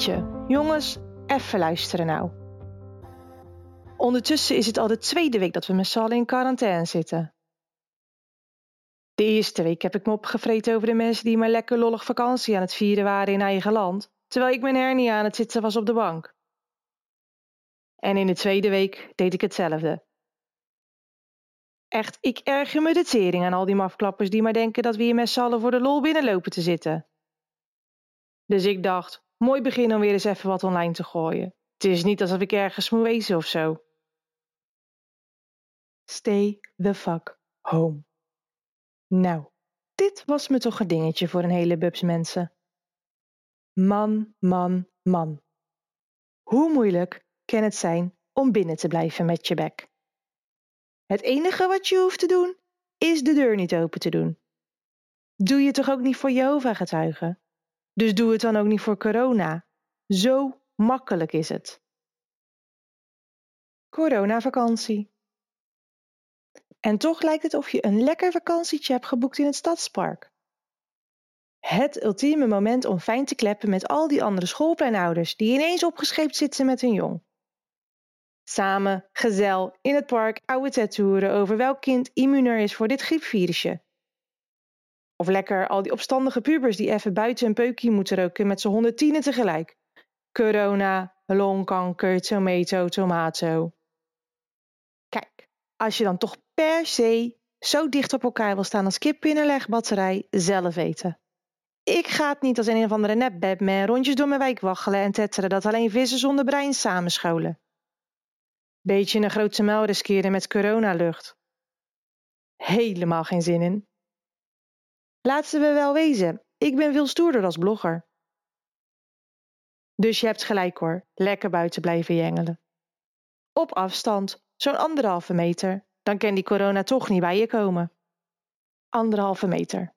Jongens, even luisteren nou. Ondertussen is het al de tweede week dat we met z'n allen in quarantaine zitten. De eerste week heb ik me opgevreten over de mensen die maar lekker lollig vakantie aan het vieren waren in eigen land, terwijl ik mijn hernia aan het zitten was op de bank. En in de tweede week deed ik hetzelfde. Echt, ik erger me de tering aan al die mafklappers die maar denken dat we hier met z'n allen voor de lol binnenlopen te zitten. Dus ik dacht, mooi begin om weer eens even wat online te gooien. Het is niet alsof ik ergens moet wezen of zo. Stay the fuck home. Nou, dit was me toch een dingetje voor een hele bubs mensen. Man, man, man. Hoe moeilijk kan het zijn om binnen te blijven met je bek? Het enige wat je hoeft te doen, is de deur niet open te doen. Doe je toch ook niet voor Jehovah-getuigen? Dus doe het dan ook niet voor corona. Zo makkelijk is het. Corona-vakantie. En toch lijkt het of je een lekker vakantietje hebt geboekt in het stadspark. Het ultieme moment om fijn te kleppen met al die andere schoolpleinouders die ineens opgescheept zitten met hun jong. Samen, gezel, in het park oude tattooeren over welk kind immuner is voor dit griepvirusje. Of lekker al die opstandige pubers die even buiten een peukje moeten roken met z'n honderdtienen tegelijk. Corona, longkanker, tomato, tomato. Kijk, als je dan toch per se zo dicht op elkaar wil staan als kip in een legbatterij, zelf weten. Ik ga het niet als een of andere nep Batman rondjes door mijn wijk waggelen en tetteren dat alleen vissen zonder brein samenscholen. Beetje een grootse muil riskeren met coronalucht. Helemaal geen zin in. Laten we wel wezen, ik ben veel stoerder als blogger. Dus je hebt gelijk hoor, lekker buiten blijven jengelen. Op afstand, zo'n anderhalve meter, dan kan die corona toch niet bij je komen. Anderhalve meter.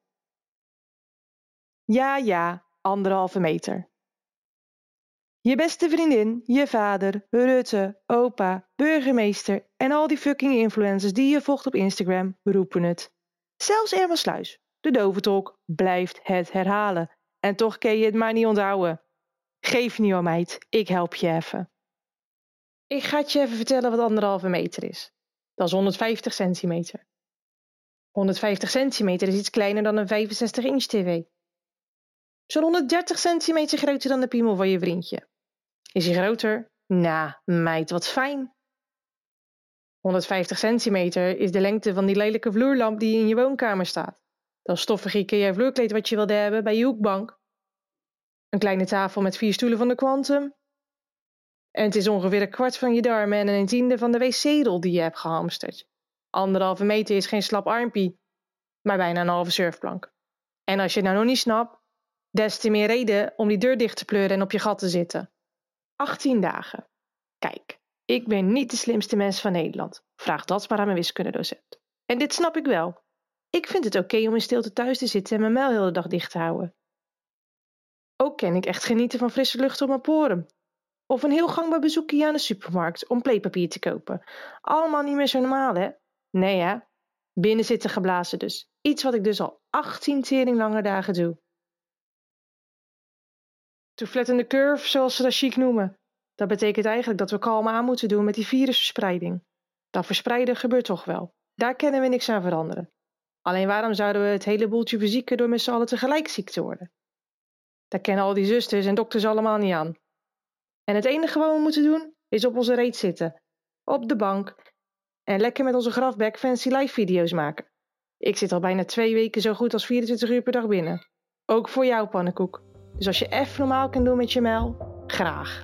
Ja, ja, anderhalve meter. Je beste vriendin, je vader, Rutte, opa, burgemeester en al die fucking influencers die je volgt op Instagram roepen het. Zelfs Erma Sluis, de doventolk, blijft het herhalen. En toch kun je het maar niet onthouden. Geef niet om meid, ik help je even. Ik ga het je even vertellen wat anderhalve meter is. Dat is 150 centimeter. 150 centimeter is iets kleiner dan een 65 inch tv. Zo'n 130 centimeter groter dan de piemel van je vriendje. Is hij groter? Nou, meid, wat fijn. 150 centimeter is de lengte van die lelijke vloerlamp die in je woonkamer staat. Dan stoffig jij vloerkleed wat je wilde hebben bij je hoekbank. Een kleine tafel met vier stoelen van de Quantum. En het is ongeveer een kwart van je darmen en een tiende van de wc-rol die je hebt gehamsterd. Anderhalve meter is geen slap armpie, maar bijna een halve surfplank. En als je het nou nog niet snapt, des te meer reden om die deur dicht te pleuren en op je gat te zitten. 18 dagen. Kijk, ik ben niet de slimste mens van Nederland. Vraag dat maar aan mijn wiskundedocent. En dit snap ik wel. Ik vind het oké om in stilte thuis te zitten en mijn muil heel de dag dicht te houden. Ook ken ik echt genieten van frisse lucht op mijn poren. Of een heel gangbaar bezoekje aan de supermarkt om pleepapier te kopen. Allemaal niet meer zo normaal, hè? Nee, hè? Binnen zitten geblazen dus. Iets wat ik dus al 18 tering lange dagen doe. To flatten curve, zoals ze dat chic noemen. Dat betekent eigenlijk dat we kalm aan moeten doen met die virusverspreiding. Dat verspreiden gebeurt toch wel. Daar kennen we niks aan veranderen. Alleen waarom zouden we het hele boeltje verzieken door met z'n allen tegelijk ziek te worden? Daar kennen al die zusters en dokters allemaal niet aan. En het enige wat we moeten doen, is op onze reet zitten. Op de bank. En lekker met onze grafback fancy live video's maken. Ik zit al bijna twee weken zo goed als 24 uur per dag binnen. Ook voor jou, pannenkoek. Dus als je even normaal kan doen met je mel, graag.